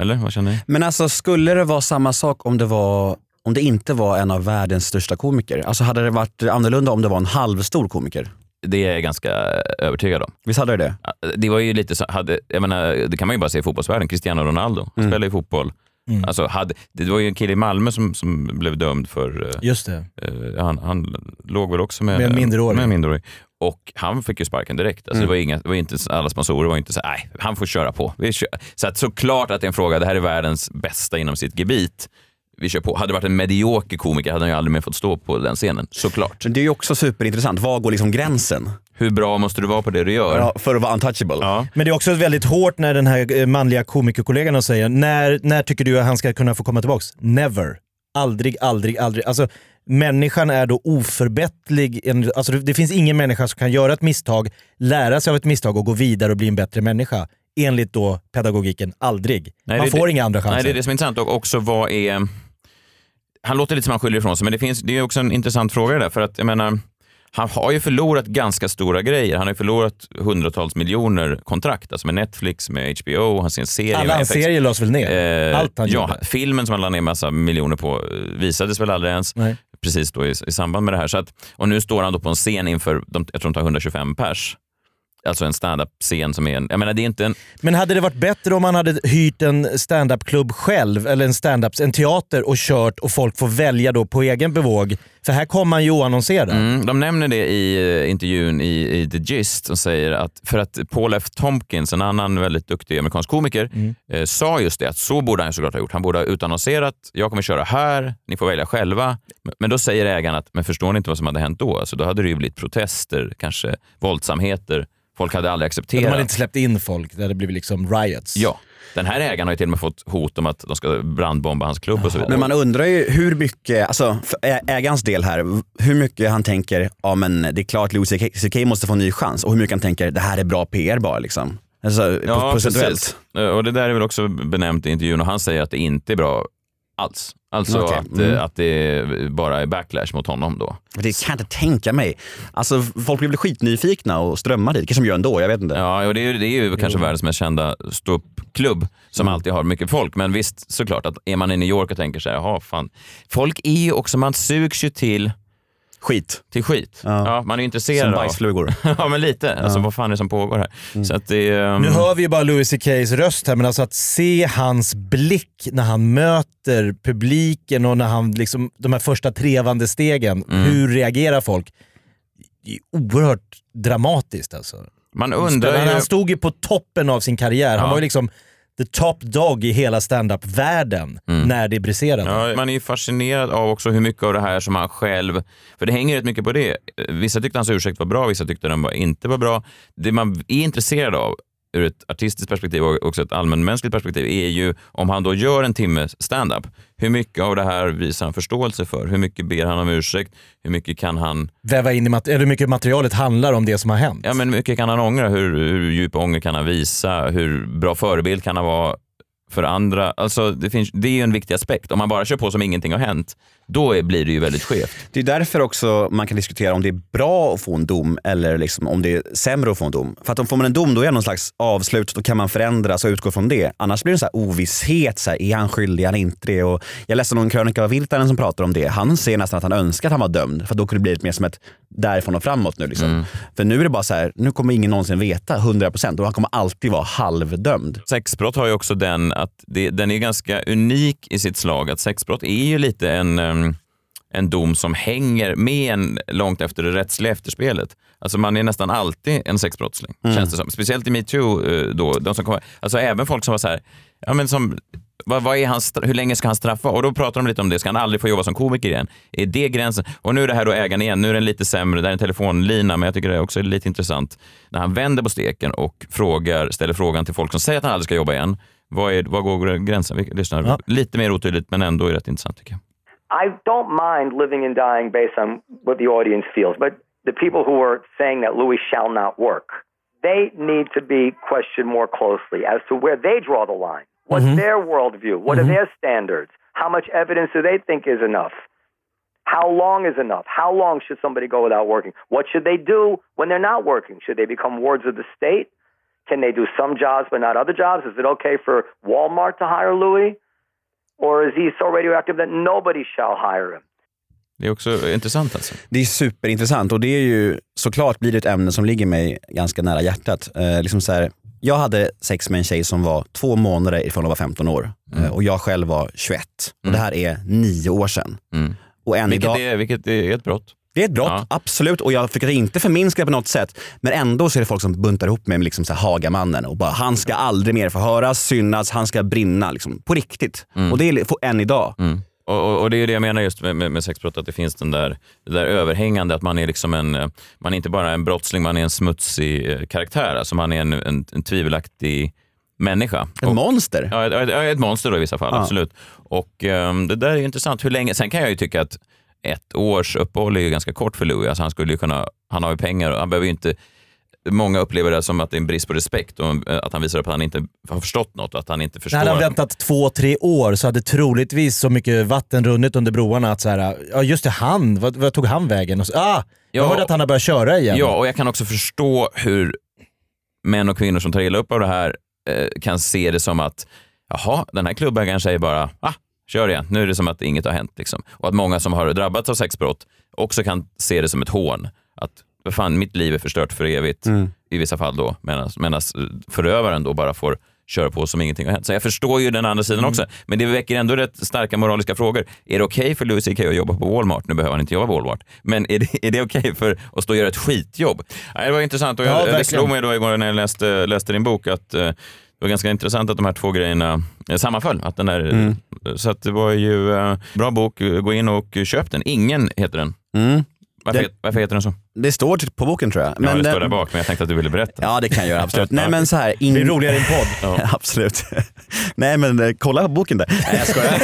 Eller vad känner ni? Men alltså skulle det vara samma sak om det, var, om det inte var en av världens största komiker? Alltså hade det varit annorlunda om det var en halvstor komiker? Det är jag ganska övertygad om. Visst hade det det? Det var ju lite så, hade, jag menar, det kan man ju bara se i fotbollsvärlden. Cristiano Ronaldo han Mm. spelar ju fotboll. Mm. Alltså, hade, det var ju en kille i Malmö som, som blev dömd för... eh, Just det. eh, han, han låg väl också med, Med en minderårig. Med en minderårig. Och han fick ju sparken direkt. Alltså Mm. det, var inga, det var inte, alla sponsorer var inte så nej, han får köra på. Så att såklart att det är en fråga, det här är världens bästa inom sitt gebit. Vi kör på. Hade det varit en medioker komiker hade han ju aldrig mer fått stå på den scenen. Såklart. Det är ju också superintressant. Var går liksom gränsen? Hur bra måste du vara på det du gör? Ja, för att vara untouchable. Ja. Men det är också väldigt hårt när den här eh, manliga komikerkollegan säger, när, när tycker du att han ska kunna få komma tillbaks? Never. Aldrig, aldrig, aldrig. Alltså, människan är då oförbättlig. Alltså, det, det finns ingen människa som kan göra ett misstag, lära sig av ett misstag och gå vidare och bli en bättre människa. Enligt då pedagogiken, aldrig. Nej, Man det- får inga andra chanser. Nej, det är det som är intressant. Och också vad är... Han låter lite som han skyller ifrån sig, men det, finns, det är också en intressant fråga där. För att jag menar, han har ju förlorat ganska stora grejer. Han har ju förlorat hundratals miljoner kontrakt, alltså med Netflix, med HBO, han ser en serie Alla hans serier lades väl ner? Eh, Allt han ja, gjorde. filmen som han la ner massa miljoner på eh, visades väl aldrig ens. Nej. Precis då i, i samband med det här. Så att, och nu står han då på en scen inför, de, jag tror de tar 125 pers. Alltså en stand-up-scen som är en, jag menar det är inte en, Men hade det varit bättre om man hade hyrt en standup-klubb själv, eller en stand en teater och kört och folk får välja då på egen bevåg? För här kommer man ju oannonserad. Mm, de nämner det i eh, intervjun i, i The Gist och säger att för att Paul F. Tompkins, en annan väldigt duktig amerikansk komiker, Mm. eh, sa just det att så borde han såklart ha gjort. Han borde ha utannonserat, jag kommer köra här, ni får välja själva. Men- Men då säger ägaren att, men förstår ni inte vad som hade hänt då? Alltså, då hade det ju blivit protester, kanske våldsamheter. Folk hade aldrig De accepterat. hade inte släppt in folk, det hade blivit liksom riots. Ja, den här ägaren har ju till och med fått hot om att de ska brandbomba hans klubb och så vidare. Men man undrar ju hur mycket, alltså ägarens del här, hur mycket han tänker, ja men det är klart Louis CK CK måste få en ny chans och hur mycket han tänker, det här är bra PR bara liksom. Alltså, Ja, procentuellt. precis. Eh, Och det där är väl också benämnt i intervjun och han säger att det inte är bra alls. Alltså Okej, att, eh, mm. att det bara är backlash mot honom då. Det kan jag inte tänka mig. Alltså folk blir väl skitnyfikna och strömmar dit, kanske de gör ändå, jag vet inte. Ja, och det är, det är ju kanske världens mest kända ståuppklubb som Mm. alltid har mycket folk. Men visst, såklart att är man i New York och tänker så här, jaha fan. Folk är ju också, man sugs ju till Skit. till skit. Ja. man är ju intresserad Som av... bajsflugor. ja, men lite. Alltså vad fan är det som pågår här? Så att det, ehm, Nu hör vi ju bara Louis CKs röst här, men alltså att se hans blick när han möter publiken och när han liksom, de här första trevande stegen, Mm. hur reagerar folk? Det är oerhört dramatiskt alltså. man undrar han, ju... han stod ju på toppen av sin karriär. Han Ja. var ju liksom the top dog i hela stand-up-världen Mm. när det briserade. Ja, man är ju fascinerad av också hur mycket av det här som han själv... För det hänger rätt mycket på det. Vissa tyckte hans ursäkt var bra, vissa tyckte den var inte var bra. Det man är intresserad av ur ett artistiskt perspektiv och också ett allmänmänskligt perspektiv är ju om han då gör en timme stand-up, hur mycket av det här visar han förståelse för? Hur mycket ber han om ursäkt? Hur mycket kan han, Väva in i mat- eller hur mycket materialet handlar om det som har hänt. ja, men hur mycket kan han ångra? Hur, hur djup ånger kan han visa? Hur bra förebild kan han vara för andra? Alltså, det, finns, det är ju en viktig aspekt. Om man bara kör på som ingenting har hänt, då blir det ju väldigt skevt. Det är därför också man kan diskutera om det är bra att få en dom eller liksom om det är sämre att få en dom. För att om får man en dom då är det någon slags avslut, då kan man förändras och utgå från det. Annars blir det en så här ovisshet, så här, är han skyldig, är han inte det? Och jag läste någon krönika av Virtanen som pratar om det. Han ser nästan att han önskar att han var dömd, för då kunde det bli mer som ett därifrån och framåt nu. Liksom. För nu är det bara så här, nu kommer ingen någonsin veta 100% och han kommer alltid vara halvdömd. Sexbrott har ju också den att det, den är ganska unik i sitt slag. Att sexbrott är ju lite en, em, en dom som hänger med en långt efter det rättsliga efterspelet. Alltså man är nästan alltid en sexbrottsling, Mm. känns det som. Speciellt i metoo. eh, då, de som kommer, alltså även folk som var så här, ja men som vad, vad är hans, hur länge ska han straffa? Och då pratar de lite om det. Ska han aldrig få jobba som komiker igen? Är det gränsen? Och nu är det här då ägaren igen. Nu är den lite sämre. Det är en telefonlina, men jag tycker det är också lite intressant. När han vänder på steken och frågar, ställer frågan till folk som säger att han aldrig ska jobba igen. Vad, är, vad går gränsen? Vi lyssnar. Lite mer otydligt, men ändå är rätt intressant tycker jag. I don't mind living and dying based on what the audience feels, but the people who are saying that Louis shall not work, they need to be questioned more closely as to where they draw the line. What's Mhm. their worldview? What are their standards? How much evidence do they think is enough? How long is enough? How long should somebody go without working? What should they do when they're not working? Should they become wards of the state? Can they do some jobs but not other jobs? Is it okay for Walmart to hire Louis? Or is he so radioactive that nobody shall hire him? Det är också intressant alltså. Det är superintressant och det är ju såklart blir det ett ämne som ligger mig ganska nära hjärtat. Eh, liksom så här, jag hade sex med en tjej som var två månader ifrån att vara 15 år eh, och jag själv var 21. Och det här är nio år sedan. Och än Vilket, idag, är, vilket är ett brott. Det är ett brott, absolut. Och jag försöker inte förminska det på något sätt. Men ändå så är det folk som buntar ihop mig med liksom så här Hagamannen och bara han ska aldrig mer få höras, synas, han ska brinna. Liksom, på riktigt. Och det är än idag. Och, och, och det är det jag menar just med, med, med sexbrott, att det finns den där, det där överhängande, att man är liksom en, eh, man är inte bara en brottsling, man är en smutsig eh, karaktär. Alltså man är en, en, en tvivelaktig människa. Ett monster? Ja, ett, ett, monster då i vissa fall, Ja. absolut. Och ehm, det där är intressant. Hur länge, sen kan jag ju tycka att ett års uppehåll är ju ganska kort för Louis. Alltså han skulle ju kunna, han har ju pengar och han behöver ju inte Många upplever det som att det är en brist på respekt och eh, att han visar upp att han inte har förstått något och att han inte förstår. När han väntat två, tre år så hade troligtvis så mycket vatten runnit under broarna att så här, ja just det, han, vad, vad tog han vägen? Och så, ah, jag Ja. hörde att han har börjat köra igen. Ja, och jag kan också förstå hur män och kvinnor som tar illa upp av det här eh, kan se det som att jaha, den här klubbägaren säger bara ah, kör igen, nu är det som att inget har hänt. Liksom. Och att många som har drabbats av sexbrott också kan se det som ett hån. Att fan, mitt liv är förstört för evigt i vissa fall då, medan förövaren då bara får köra på som ingenting har hänt. Så jag förstår ju den andra sidan också, men det väcker ändå rätt starka moraliska frågor. Är det okej för Louis CK att jobba på Walmart? Nu behöver han inte jobba på Walmart, men är det, är det okej för att stå och göra ett skitjobb? Nej, det var intressant och Ja, jag, det verkligen. slog mig då igår när jag läste, läste din bok att eh, det var ganska intressant att de här två grejerna eh, sammanföll. Att den där, Mm. Så att det var ju eh, bra bok, gå in och köp den. Ingen heter den. Varför, het- varför heter den så? Det står typ på boken tror jag. ja, det den- står där bak, men jag tänkte att du ville berätta. Ja det kan jag göra, absolut. Nej men så här, Det är roligare i en podd. absolut. Nej men eh, kolla på boken där. Nej jag skojar.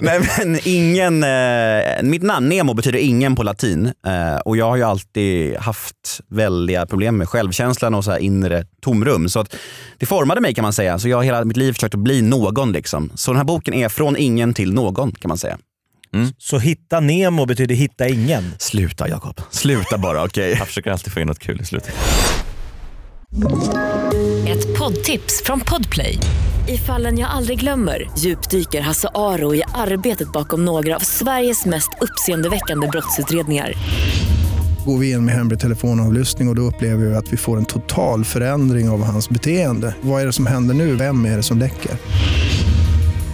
Nej men ingen, eh, mitt namn Nemo betyder ingen på latin eh, och jag har ju alltid haft väldiga problem med självkänslan och så här inre tomrum. Så att det formade mig kan man säga. Så jag har hela mitt liv försökt att bli någon liksom. Så den här boken är från ingen till någon kan man säga. Så hitta Nemo betyder hitta ingen. Sluta Jakob, sluta bara okej. Jag försöker alltid få in något kul i slutet. Ett poddtips från Podplay. I fallen jag aldrig glömmer djupdyker Hasse Aro i arbetet bakom några av Sveriges mest uppseendeväckande brottsutredningar. Går vi in med hemlig telefonavlyssning och, och då upplever vi att vi får en total förändring av hans beteende. Vad är det som händer nu? Vem är det som läcker?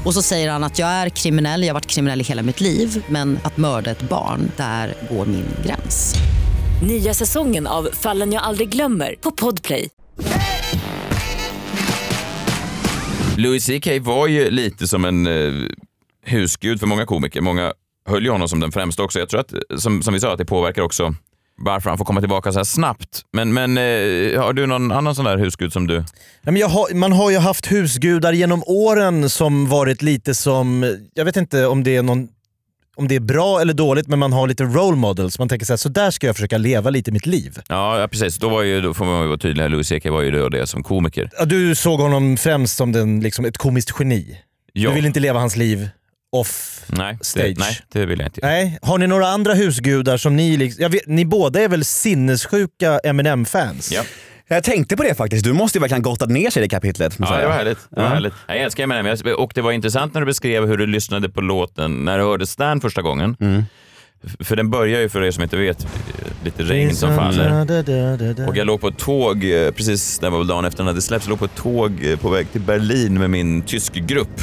Och så säger han att jag är kriminell, jag har varit kriminell i hela mitt liv men att mörda ett barn, där går min gräns. Nya säsongen av Fallen jag aldrig glömmer på Podplay. Louis CK var ju lite som en eh, husgud för många komiker. Många höll ju honom som den främsta också. Jag tror att, som, som vi sa, att det påverkar också varför han får komma tillbaka så här snabbt. Men, men eh, har du någon annan sån där husgud som du... Nej, har, man har ju haft husgudar genom åren som varit lite som, jag vet inte om det är någon om det är bra eller dåligt, men man har lite role models. Man tänker så här, så där ska jag försöka leva lite mitt liv. Ja, ja, precis. Då, var ju, då får man ju vara tydlig här. Louis CK var ju då det som komiker. Ja, du såg honom främst som den, liksom, ett komiskt geni. Ja. Du vill inte leva hans liv off Nej, stage. Det, nej, det vill jag inte. Nej. Har ni några andra husgudar som ni... Liksom, jag vet, ni båda är väl sinnessjuka Eminem-fans? Ja. Jag tänkte på det faktiskt. Du måste ju verkligen gottat ner sig i det kapitlet. Ja, jag det var härligt. Det var Ja. härligt. Jag älskar Eminem. Jag- Och det var intressant när du beskrev hur du lyssnade på låten när du hörde Stan första gången. F- För den börjar ju, för er som inte vet, lite regn som faller. Och jag låg på ett tåg, eh, precis det var väl dagen efter den hade släppts, jag låg på ett tåg eh, på väg till Berlin med min tysk grupp.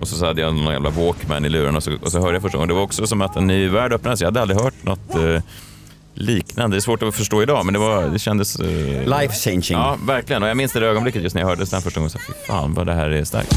Och så hade jag någon jävla Walkman i luren och så, och så hörde jag första gången. Det var också som att en ny värld öppnades. Jag hade aldrig hört något eh, liknande. Det är svårt att förstå idag, men det, var, det kändes... Eh, Life changing. Ja, verkligen. Och jag minns det ögonblicket just när jag hörde Stan första gången. Så, fy fan vad det här är starkt.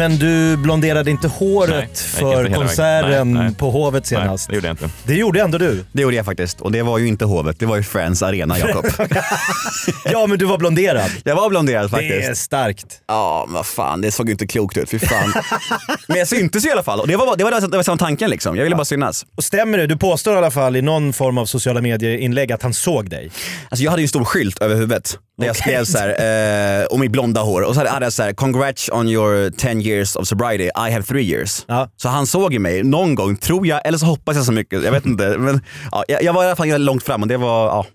Men du blonderade inte håret Nej, inte för vägen. konserten Nej, nej. på Hovet senast. det gjorde jag inte. Det gjorde ändå du. Det gjorde jag faktiskt. Och det var ju inte Hovet, det var ju Friends Arena, Jakob. ja, men du var blonderad. Jag var blonderad faktiskt. Det är starkt. Ja, men vad fan, det såg ju inte klokt ut. Fy fan. men jag syntes i alla fall. Och det var, det var, det var som tanken liksom. Jag ville bara synas. Och stämmer det? Du påstår i alla fall i någon form av sociala medier-inlägg att han såg dig. Alltså jag hade ju en stor skylt över huvudet där jag skrev så här, eh, om mitt blonda hår och så hade jag så här, “Congrats on your 10 years of sobriety, I have 3 years”. Så han såg ju mig någon gång, tror jag, eller så hoppas jag så mycket. Jag vet inte. Men, ja, jag, jag var i alla fall långt fram och det var, ja.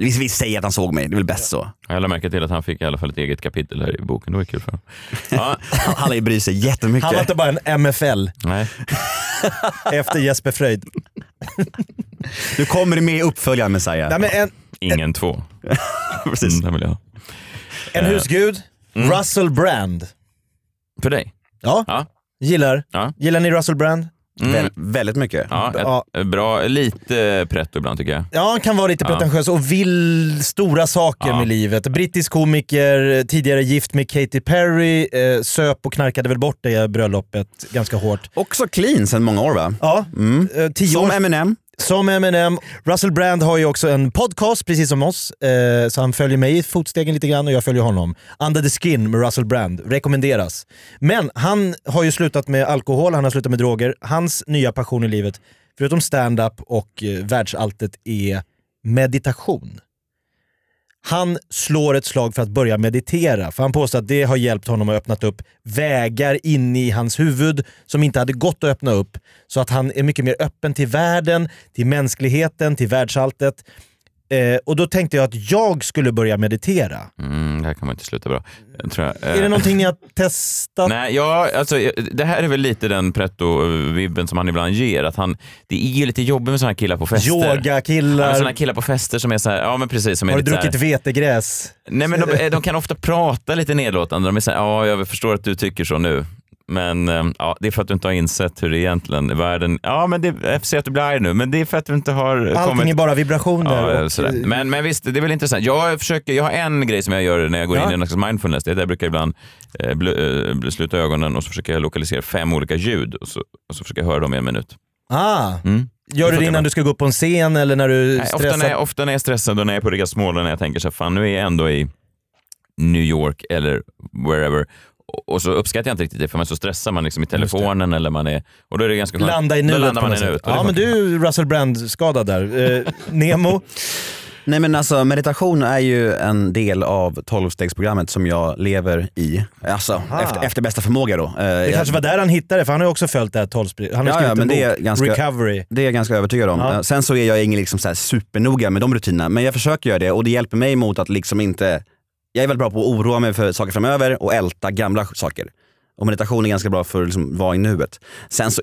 Vi, vi säger att han såg mig, det är väl bäst så. Jag lade märke till att han fick i alla fall ett eget kapitel här i boken. Det var kul för honom. Ja. Han lär bry sig jättemycket. Han var inte bara en MFL Nej. efter Jesper Fröjd. Du kommer med i uppföljaren Messiah. Nej, men en, Ingen två. Precis. Mm, den vill jag ha. en Eh, husgud, mm. Russell Brand. För dig? Ja, Ja. gillar. Ja. Gillar ni Russell Brand? Mm. Väl, väldigt mycket. Ja, ett, bra, lite pretto ibland tycker jag. Ja, han kan vara lite Ja. pretentiös och vill stora saker Ja. med livet. Brittisk komiker, tidigare gift med Katy Perry, eh, söp och knarkade väl bort det bröllopet ganska hårt. Också clean sedan många år va? Ja, Mm. eh, tio Som år. Eminem. Som Eminem. Russell Brand har ju också en podcast precis som oss, eh, så han följer mig i fotstegen lite grann och jag följer honom. Under the skin med Russell Brand, rekommenderas. Men han har ju slutat med alkohol, han har slutat med droger. Hans nya passion i livet, förutom stand-up och eh, världsalltet, är meditation. Han slår ett slag för att börja meditera, för han påstår att det har hjälpt honom att öppna upp vägar in i hans huvud som inte hade gått att öppna upp. Så att han är mycket mer öppen till världen, till mänskligheten, till världsalltet. Eh, och då tänkte jag att jag skulle börja meditera. Mm, det här kan man inte sluta bra. Tror jag. Är det någonting ni har testat? Nej, ja, alltså, det här är väl lite den pretto-vibben som han ibland ger. Att han, det är ju lite jobbigt med sådana killar på fester. Yogakillar. Ja, sådana killar på fester som är så här, ja men precis. Som är Har du lite så här- druckit vetegräs? Nej men de, de kan ofta prata lite nedlåtande. De är såhär, ja jag förstår att du tycker så nu. Men eh, ja, det är för att du inte har insett hur det egentligen är världen... Ja, men det, jag ser att du blir arg nu, men det är för att du inte har Allting kommit... är bara vibrationer. Ja, och- sådär. Men, men visst, det är väl intressant. Jag, försöker, jag har en grej som jag gör när jag går Ja. in i en slags mindfulness. Det är att jag brukar ibland eh, bl- eh, sluta ögonen och så försöker jag lokalisera fem olika ljud och så, och så försöker jag höra dem i en minut. Ah. Mm. Gör du det innan du ska gå upp på en scen eller när du Nej, stressar? ofta, när jag, ofta när jag är stressad och när jag är på Rigasmål och när jag tänker så här, fan nu är jag ändå i New York eller wherever. Och- så uppskattar jag inte riktigt det för man så stressar man liksom i telefonen eller man är... Och då är det ganska skönt. Landa i Då nuet landar på man i nuet. Ja, men du är Russell Brand-skadad där. Eh, Nemo? Nej men alltså meditation är ju en del av tolvstegsprogrammet som jag lever i. Alltså efter, efter bästa förmåga då. Eh, Det jag- kanske var där han hittade det, för han har ju också följt det här tolvsprint. Han har Ja, skrivit ja, men en det är bok, ganska- Recovery. Det är jag ganska övertygad om. Ja. Eh, Sen så är jag ingen liksom så här supernoga med de rutinerna, men jag försöker göra det och det hjälper mig mot att liksom inte... Jag är väldigt bra på att oroa mig för saker framöver och älta gamla saker. Och meditation är ganska bra för att liksom vara i nuet. Sen så,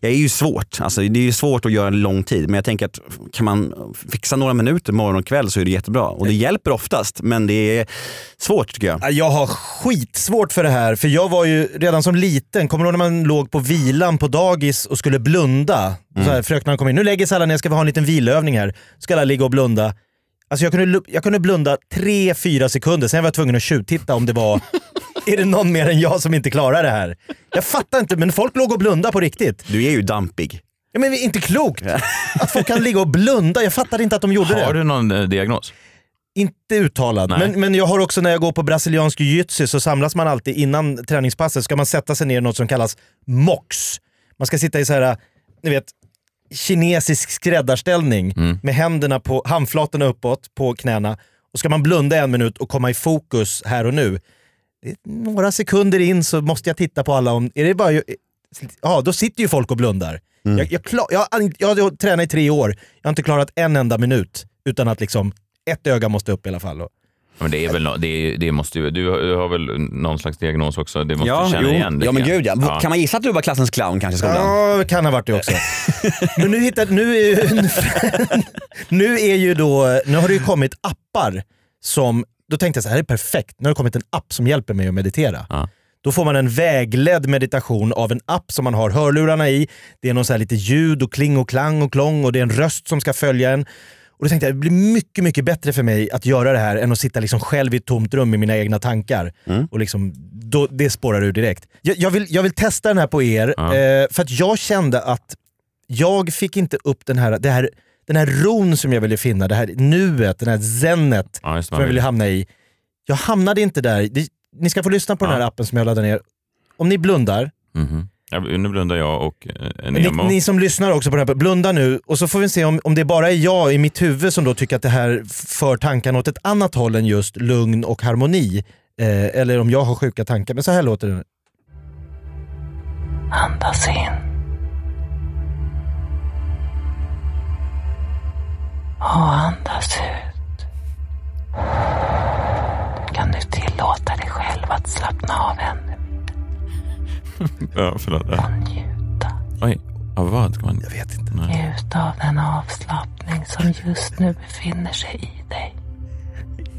jag är ju svårt, alltså det är ju svårt att göra en lång tid, men jag tänker att kan man fixa några minuter morgon och kväll så är det jättebra. Och det hjälper oftast, men det är svårt tycker jag. Jag har skitsvårt för det här, för jag var ju redan som liten, kommer du ihåg när man låg på vilan på dagis och skulle blunda? Så här, fröknarna kom in, nu lägger sig alla ner, ska vi ha en liten vilövning här. Ska alla ligga och blunda. Alltså jag kunde, jag kunde blunda 3-4 sekunder, sen var jag tvungen att tjuvtitta om det var är det någon mer än jag som inte klarar det här? Jag fattar inte, men folk låg och blundade på riktigt. Du är ju dampig. Ja, men inte klokt att folk kan ligga och blunda. Jag fattar inte att de gjorde det. Har du någon eh, diagnos? Inte uttalad, Nej. men, men jag har också när jag går på brasiliansk jiu-jitsu så samlas man alltid innan träningspasset ska man sätta sig ner i något som kallas mox. Man ska sitta i så här, ni vet, kinesisk skräddarställning Mm. med händerna på handflatorna uppåt på knäna. Och ska man blunda en minut och komma i fokus här och nu. Några sekunder in så måste jag titta på alla om, är det bara, ja då sitter ju folk och blundar. Mm. Jag, jag, klar, jag, jag har tränat i tre år, jag har inte klarat en enda minut utan att liksom ett öga måste upp i alla fall. Men det är väl no, det, det måste ju, du har, du har väl någon slags diagnos också? Det måste Ja, du känna jo. igen ja men gud ja. Kan man gissa att du var klassens clown kanske i skolan? Ja, det kan ha varit det också. Men nu, hittar, nu, är, nu är ju då, nu har det ju kommit appar som, då tänkte jag så här, det är perfekt. Nu har det kommit en app som hjälper mig att meditera. Ja. Då får man en vägledd meditation av en app som man har hörlurarna i. Det är någon så här lite ljud och kling och klang och klång och det är en röst som ska följa en. Och då tänkte jag, det blir mycket, mycket bättre för mig att göra det här än att sitta liksom själv i ett tomt rum med mina egna tankar. Och liksom, då, det spårar ur direkt. Jag, jag, vill, jag vill testa den här på er, eh, för att jag kände att jag fick inte upp den här, det här, den här ron som jag ville finna, det här nuet, den här zenet Ja, det, som jag ville vill. hamna i. Jag hamnade inte där. Det, ni ska få lyssna på den här appen som jag laddade ner. Om ni blundar, Mhm. Ja, nu blundar jag och eh, ni, Nemo. ni som lyssnar också på den här, blunda nu och så får vi se om, om det bara är jag i mitt huvud som då tycker att det här för tankarna åt ett annat håll än just lugn och harmoni. Eh, eller om jag har sjuka tankar. Men så här låter det. Andas in. Och andas ut. Kan du tillåta dig själv att slappna av ännu. Ja, förlåt. Ja. Oj, av vad ska man? Jag vet inte. Njut av den avslappning som just nu befinner sig i dig.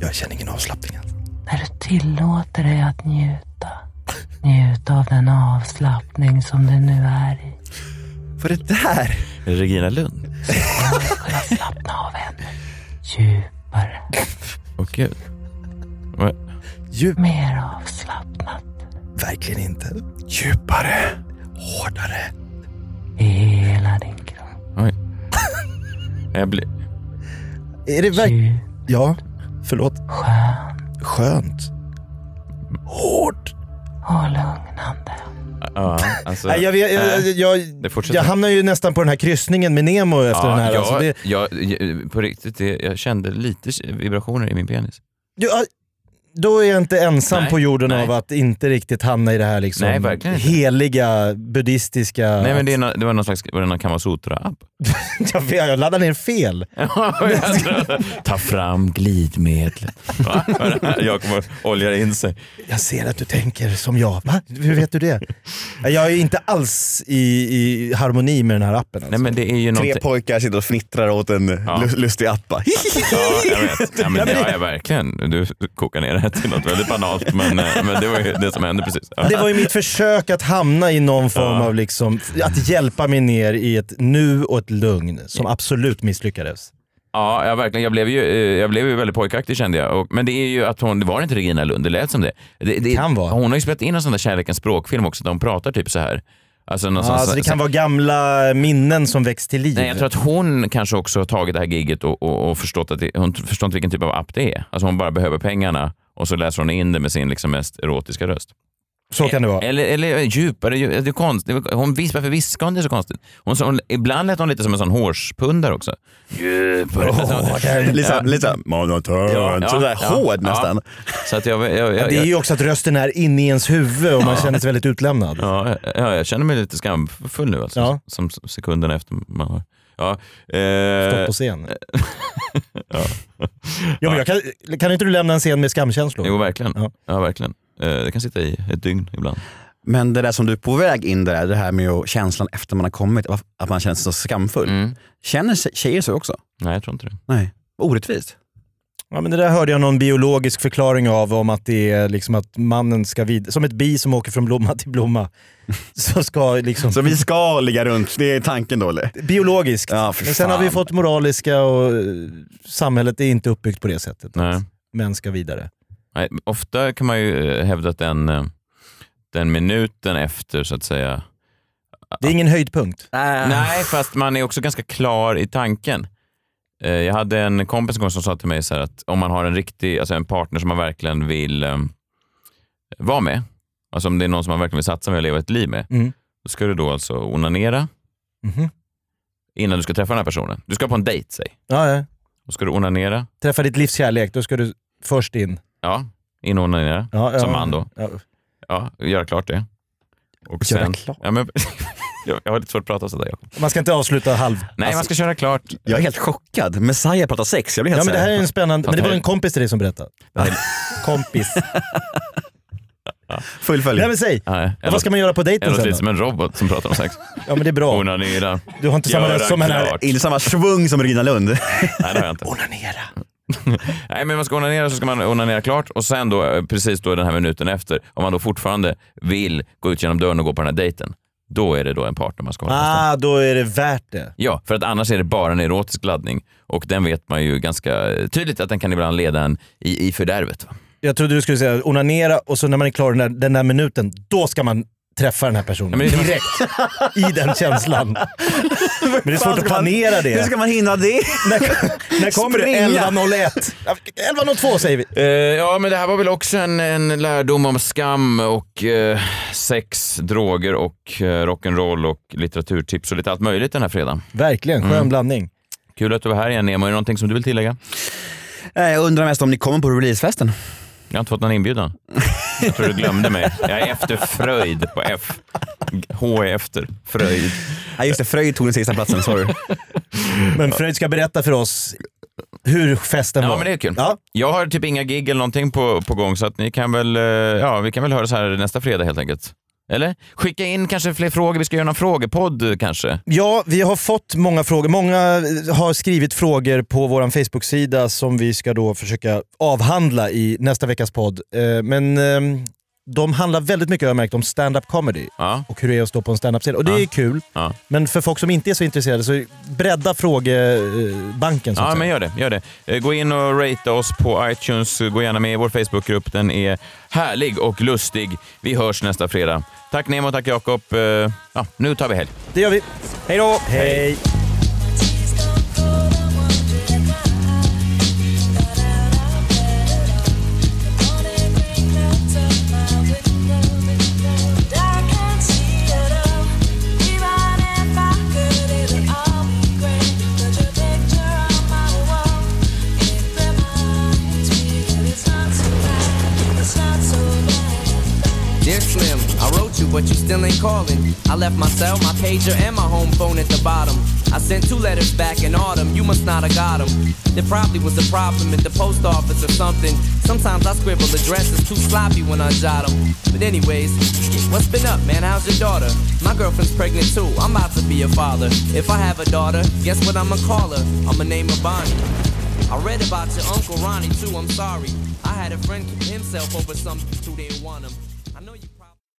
Jag känner ingen avslappning alls. När du tillåter dig att njuta. Njut av den avslappning som du nu är i. Vad är det där? Regina Lund. Kunna slappna av ännu djupare. Åh gud. Djup. Mer avslappnat. Verkligen inte. Djupare. Hårdare. Hela din kropp. Oj. Jag blir... Är det verkligen... Ja, förlåt. Skönt. Skönt. Hårt. Och lugnande. Ja, alltså, Nej, jag, vet- jag, jag, jag, hamnar ju nästan på den här kryssningen med Nemo efter ja, den här. Ja, Alltså, det, jag, jag, på riktigt, det, jag kände lite vibrationer i min penis. Ja, då är jag inte ensam Nej, på jorden nej. av att inte riktigt hamna i det här liksom Nej, heliga buddhistiska... Nej men det, är, nå- det var någon slags var det någon Kamasutra-app. jag, laddade ner fel. Ta fram glidmedlet. Jag kommer oljar in sig. Jag ser att du tänker som jag. Va? Hur vet du det? Jag är inte alls i, i harmoni med den här appen. Alltså. Nej men det är ju Tre någonting... pojkar sitter och fnittrar åt en lus- lustig appa. Ja, jag vet. Ja, men, ja, ja, verkligen. Du kokar ner det till något väldigt banalt men, eh, men det var ju det som hände precis. Ja. Det var ju mitt försök att hamna i någon form av liksom, att hjälpa mig ner i ett nu och ett lugn som absolut misslyckades. Ja, ja, verkligen. Jag blev ju, eh, jag blev ju väldigt pojkaktig kände jag. Och, men det är ju att hon, det var inte Regina Lund, det lät som det. det, det kan vara. Hon har ju spelat in en sån där kärlekens språkfilm också, där hon pratar typ så här. Alltså, Ja, sån- alltså det kan vara gamla minnen som väcks till liv. Nej, jag tror att hon kanske också har tagit det här giget och, och, och förstått att det, hon förstår inte vilken typ av app det är. Alltså hon bara behöver pengarna och så läser hon in det med sin liksom mest erotiska röst. Så kan det vara. Eller, eller djupare, dju- det är konstigt. Hon vis, varför viskar hon det så konstigt? Hon, hon, ibland lät hon lite som en sån hårspundare också. Djupare. Lite så- lite så- monotont. Sådär hård nästan. Så att jag, jag, jag, Ja, det är ju också att rösten är inne i ens huvud och man Ja. känner sig väldigt utlämnad. Ja, ja, jag känner mig lite skamfull nu alltså, Ja. som sekunden efter man har... Ja, eh, Stått på scen. ja. Jo, men jag kan, kan inte du lämna en scen med skamkänslor? Jo, verkligen. Ja. Ja. verkligen. Eh, det kan sitta i ett dygn ibland. Men det där som du är på väg in där, det här med känslan efter man har kommit, att man känner sig så skamfull. Mm. Känner tje- tjejer så också? Nej, jag tror inte det. Nej. Orättvist. Ja, men det där hörde jag någon biologisk förklaring av om att det är liksom att mannen ska vid, som ett bi som åker från blomma till blomma. Så ska liksom... Så vi ska ligga runt, det är tanken då eller? Biologiskt. Ja, Men sen har vi fått moraliska och eh, samhället är inte uppbyggt på det sättet. Nej. Män ska vidare. Nej, ofta kan man ju eh, hävda att den, eh, den minuten efter, så att säga... Det är ingen höjdpunkt. Nej, fast man är också ganska klar i tanken. Eh, Jag hade en kompis en gång som sa till mig så här att om man har en riktig, alltså en partner som man verkligen vill eh, vara med, alltså om det är någon som man verkligen vill satsa med och leva ett liv med, Mm. då ska du då alltså onanera Mhm. innan du ska träffa den här personen. Du ska på en dejt, säg. Ja, ja. Då ska du onanera, Träffa ditt livs kärlek, då ska du först in. ja, in och onanera, Ja, ja. som man då. Ja. Ja, göra klart det. Och Göra sen, klart? Ja, men, jag, jag har lite svårt att prata sådär. Man ska inte avsluta halv... Nej, man ska köra klart. Jag är helt chockad. Messiah pratar sex. Jag blir helt Ja men det här är en spännande, men det var en kompis till dig som berättade. Kompis. Fullfölj. Nej men säg, Ja, jag vad ska man göra på Jag dejten låter sen lite då? som en robot som pratar om sex. Ja men det är bra. Onanera. Du har inte samma som henne. klart. Inte samma svung som Regina Lund. Nej, det har jag inte. Onanera. Nej, men man ska onanera så ska man onanera klart och sen då, eh, precis då den här minuten efter, om man då fortfarande vill gå ut genom dörren och gå på den här dejten, då är det då en partner man ska hålla. Ah, då är det värt det. Ja, för att annars är det bara en erotisk laddning och den vet man ju ganska tydligt att den kan ibland leda en i, i fördärvet. Va? Jag trodde du skulle säga onanera och så när man är klar den där, den där minuten, då ska man träffa den här personen. men det- Direkt. I den känslan. Men det är svårt att planera det. Hur ska man hinna det? när, när kommer det? Springa. 11.01. 11.02 säger vi. Eh, ja, men det här var väl också en, en lärdom om skam och eh, sex, droger och eh, rock'n'roll och litteraturtips och lite allt möjligt den här fredagen. Verkligen, skön Mm. blandning. Kul att du var här igen Nemo. Är det någonting som du vill tillägga? Jag undrar mest om ni kommer på releasefesten? Jag har inte fått någon inbjudan. Jag tror du glömde mig. Jag är efter Fröjd på F. H är efter Fröjd. Ja, just det, Fröjd tog den sista platsen, sorry. Men Fröjd ska berätta för oss hur festen Ja, var. men det är kul. Ja. Jag har typ inga gig eller någonting på, på gång så att ni kan väl, eh, ja, vi kan väl höras här nästa fredag helt enkelt. Eller? Skicka in kanske fler frågor. Vi ska göra någon frågepodd kanske. Ja, vi har fått många frågor. Många eh, har skrivit frågor på vår Facebook-sida som vi ska då försöka avhandla i nästa veckas podd. Eh, Men ehm, de handlar väldigt mycket har jag märkt om stand-up comedy Ja. och hur det är att stå på en stand-up-scen. Och det Ja. är kul. Ja. Men för folk som inte är så intresserade så bredda frågebanken. Så Ja, men gör det. Gör det. Eh, Gå in och rate oss på iTunes. Gå gärna med i vår Facebookgrupp. Den är härlig och lustig. Vi hörs nästa fredag. Tack Nemo, tack Jakob. Eh, Ja, nu tar vi helg. Det gör vi. Hej då! Hej! Dear ain't calling. I left my cell, my pager, and my home phone at the bottom. I sent two letters back in autumn, you must not have got them. There probably was a problem at the post office or something. Sometimes I scribble addresses too sloppy when I jot them. But anyways, what's been up, man? How's your daughter? My girlfriend's pregnant too, I'm about to be a father. If I have a daughter, guess what I'ma call her? I'ma name her Bonnie. I read about your uncle Ronnie too, I'm sorry. I had a friend kill himself over some who didn't want him.